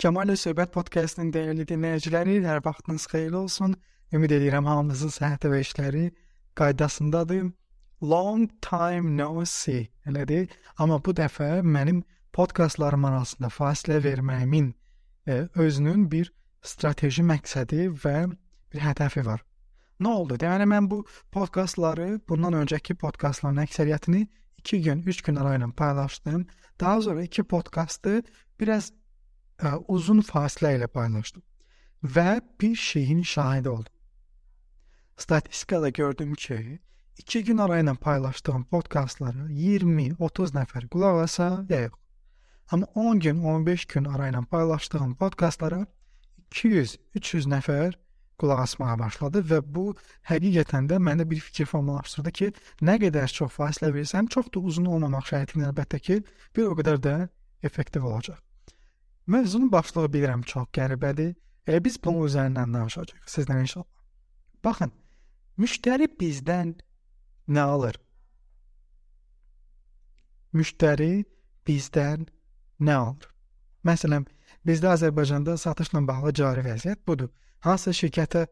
Kemal Söhbət podkastının dəyərli dinləyiciləri, hər vaxtınız xeyirli olsun. Ümid edirəm hamınızın səhhəti və işləri qaydasındadır. Long time no see. Elədir? Amma bu dəfə mənim podkastlarım arasında fasilə verməyimin e, özünün bir strateji məqsədi və bir hədəfi var. Nə oldu? Deməli mən bu podkastları bundan öncəki podkastların əksəriyyətini 2 gün, 3 gün arayla paylaşdım. Daha sonra iki podkastı biraz uzun fasilə ilə paylaşdım və bir şeyin şahidi oldum. Statistikada gördüm ki, 2 gün arayla paylaşdığım podkastları 20-30 nəfər qulaq asa ya yox. Amma 10 gün, 15 gün arayla paylaşdığım podkastlara 200-300 nəfər qulaq asmağa başladı və bu həqiqətən də məndə bir fikir formalaşdırdı ki, nə qədər çox fasilə versəm, çox da uzun olmamaq şərti ilə əlbəttə ki, bir o qədər də effektiv olacaq. Mövzunun başlığı bilirəm çox qəribədir. E, biz bunun üzərindən danışacağıq sizlə inşallah. Baxın, müştəri bizdən nə alır? Müştəri bizdən nə alır? Məsələn, bizdə Azərbaycanda satışla bağlı cari vəziyyət budur. Hansı şirkətə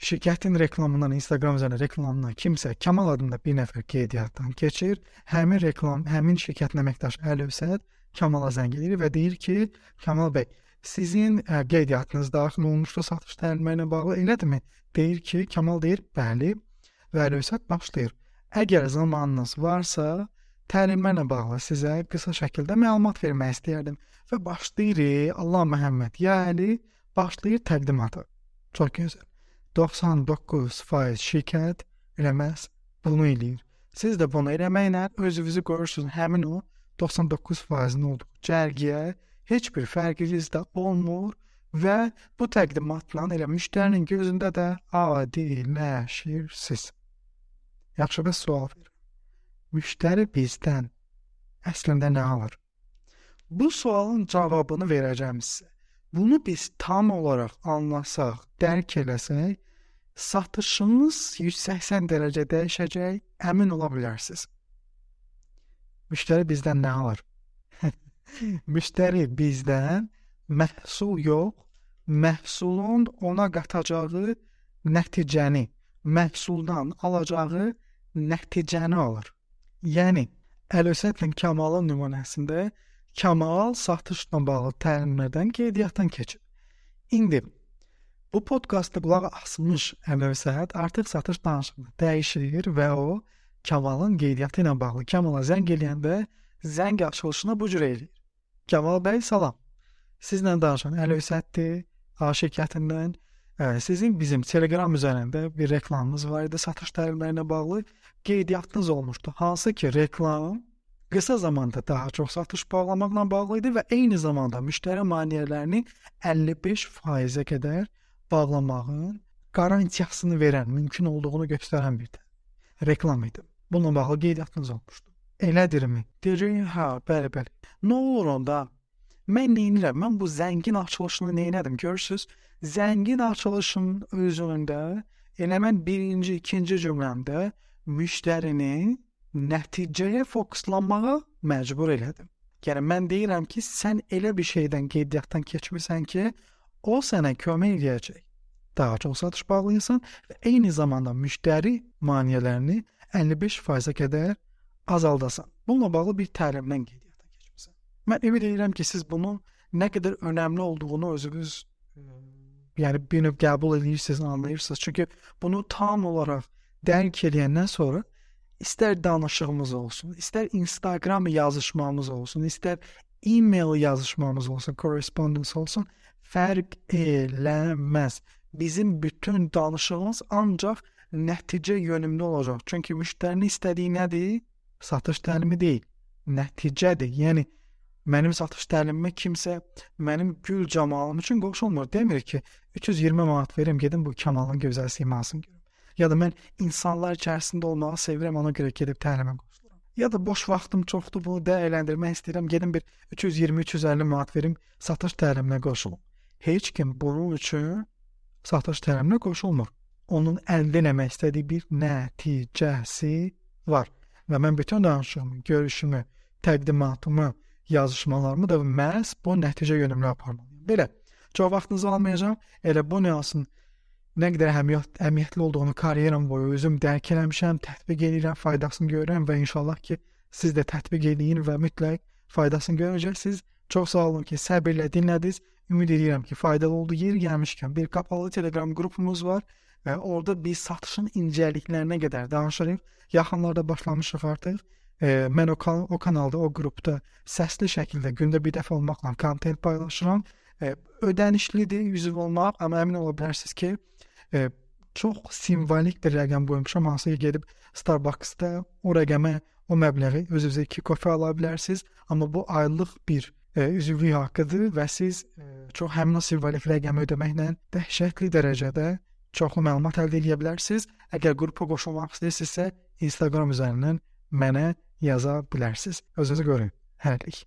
şirkətin reklamından, Instagram üzərində reklamından kimsə Kamal adında bir nəfər qeydiyyatdan keçir, həmin reklam, həmin şirkətin əməkdaşı Əlövsət Kamala zəng edir və deyir ki, Kamal bəy, sizin ə, qeydiyyatınız daxil olmuşdu satış təlimləri ilə bağlı, elədirmi? Deyir ki, Kamal deyir, bəli. Və Rövsət başlayır. Əgər zamanınız varsa, təlimlərlə bağlı sizə qısa şəkildə məlumat vermək istəyərdim və başlayır Allah Məhəmməd, yəni başlayır təqdimatı. Çox gözəl. 99% şirkət eləməz bunu eləyir. Siz də bunu eləməklə özünüzü qorursunuz həmin o 99%-in olduğu cərgiyə heç bir fərqiniz də olmur və bu təqdimatla elə müştərinin gözündə də adiləşirsiniz. Yaxşı bir sual verin. Müştəri bizdən əslində nə alır? Bu sualın cavabını verəcəm sizə. Bunu biz tam olaraq anlasaq, dərk eləsək, satışınız 180 dərəcə dəyişəcək, əmin ola bilərsiniz. Müştəri bizdən nə alır? Müştəri bizdən məhsul yox, məhsulun ona qatacağı nəticəni, məhsuldan alacağı nəticəni alır. Yəni Əlövsətlə Kamalın nümunəsində Kamal satışla bağlı təlimlərdən qeydiyyatdan keçib. İndi bu podkastda qulaq asmış Əlövsət artıq satış danışıqını dəyişir və o Kamalın qeydiyyatı ilə bağlı Kamala zəng eləyəndə zəng açılışına bu cür eləyir. Kamal bəy salam. Sizlə danışan Əlövsətdir, A şirkətindən. Sizin bizim Telegram üzərində bir reklamımız var idi satış təlimlərinə bağlı. Qeydiyyatınız olmuşdu. Hansı ki, reklam qısa zamanda daha çox satış bağlamaqla bağlı idi və eyni zamanda müştəri maneələrini 55%-ə qədər bağlamağın qarantiyasını verən, mümkün olduğunu göstərən bir də reklam idi. Bununla bağlı qeydiyyatınız olmuşdu. Elədirmi? Deyirəm, hə, bəli, bəli. Nə olur onda? Mən nə edirəm? Mən bu zəngin açılışını nə edirəm? Görürsüz? Zəngin açılışın özündə elə mən birinci, ikinci cümləmdə müştərini nəticəyə fokuslanmağa məcbur elədim. Yəni mən deyirəm ki, sən elə bir şeydən qeydiyyatdan keçmisən ki, o sənə kömək edəcək. Daha çox satış bağlayasan və eyni zamanda müştəri maneələrini 55%-ə qədər azaldasan. Bununla bağlı bir təlimdən qeydiyyata keçmisən. Mən ümid edirəm ki, siz bunun nə qədər önəmli olduğunu özünüz ə, yəni bir növ qəbul edirsiniz, anlayırsınız. Çünki bunu tam olaraq dərk edəndən sonra istər danışığımız olsun, istər Instagram yazışmamız olsun, istər e-mail yazışmamız olsun, correspondence olsun, fərq eləməz. Bizim bütün danışığımız ancaq nəticə yönümlü olacaq. Çünki müştərinin istədiyi nədir? Satış təlimi deyil, nəticədir. Yəni mənim satış təlimimə kimsə mənim gül camalım üçün qoşulmur. Demir ki, 320 manat verim gedim bu Kamalın gözəl simasını görüm. Ya da mən insanlar içərisində olmağı sevirəm, ona görə gedib təlimə qoşuluram. Ya da boş vaxtım çoxdur, bunu dəyərləndirmək istəyirəm, gedim bir 320-350 manat verim, satış təliminə qoşulum. Heç kim bunun üçün satış təliminə qoşulmur onun əldə etmək istədiyi bir nəticəsi var. Və mən bütün danışığımı, görüşümü, təqdimatımı, yazışmalarımı da məhz bu nəticə yönümlü aparmalıyam. Belə, çox vaxtınızı almayacağam. Elə bu nüansın nə qədər əhəmiyyət, əhəmiyyətli olduğunu karyeram boyu özüm dərk eləmişəm, tətbiq edirəm, faydasını görürəm və inşallah ki, siz də tətbiq eləyin və mütləq faydasını görəcəksiniz. Çox sağ olun ki, səbirlə dinlədiniz. Ümid edirəm ki, faydalı oldu. Yeri gəlmişkən bir qapalı Telegram qrupumuz var və orada biz satışın incəliklərinə qədər danışırıq. Yaxınlarda başlamışıq artıq. E, mən o, kan o kanalda, o qrupda səsli şəkildə gündə bir dəfə olmaqla kontent paylaşıram. E, ödənişlidir üzv olmaq, amma əmin ola bilərsiniz ki, e, çox simvolik bir rəqəm qoymuşam, hansı ki gedib Starbucks-da o rəqəmə, o məbləği özünüzə 2 kofe ala bilərsiniz, amma bu aylıq bir e, üzvlük haqqıdır və siz e, çox həmin o simvolik rəqəmi ödəməklə dəhşətli dərəcədə çoxlu məlumat əldə edə bilərsiniz. Əgər qrupa qoşulmaq istəyirsinizsə, Instagram üzərindən mənə yaza bilərsiniz. Özünüzə görün. Hələlik.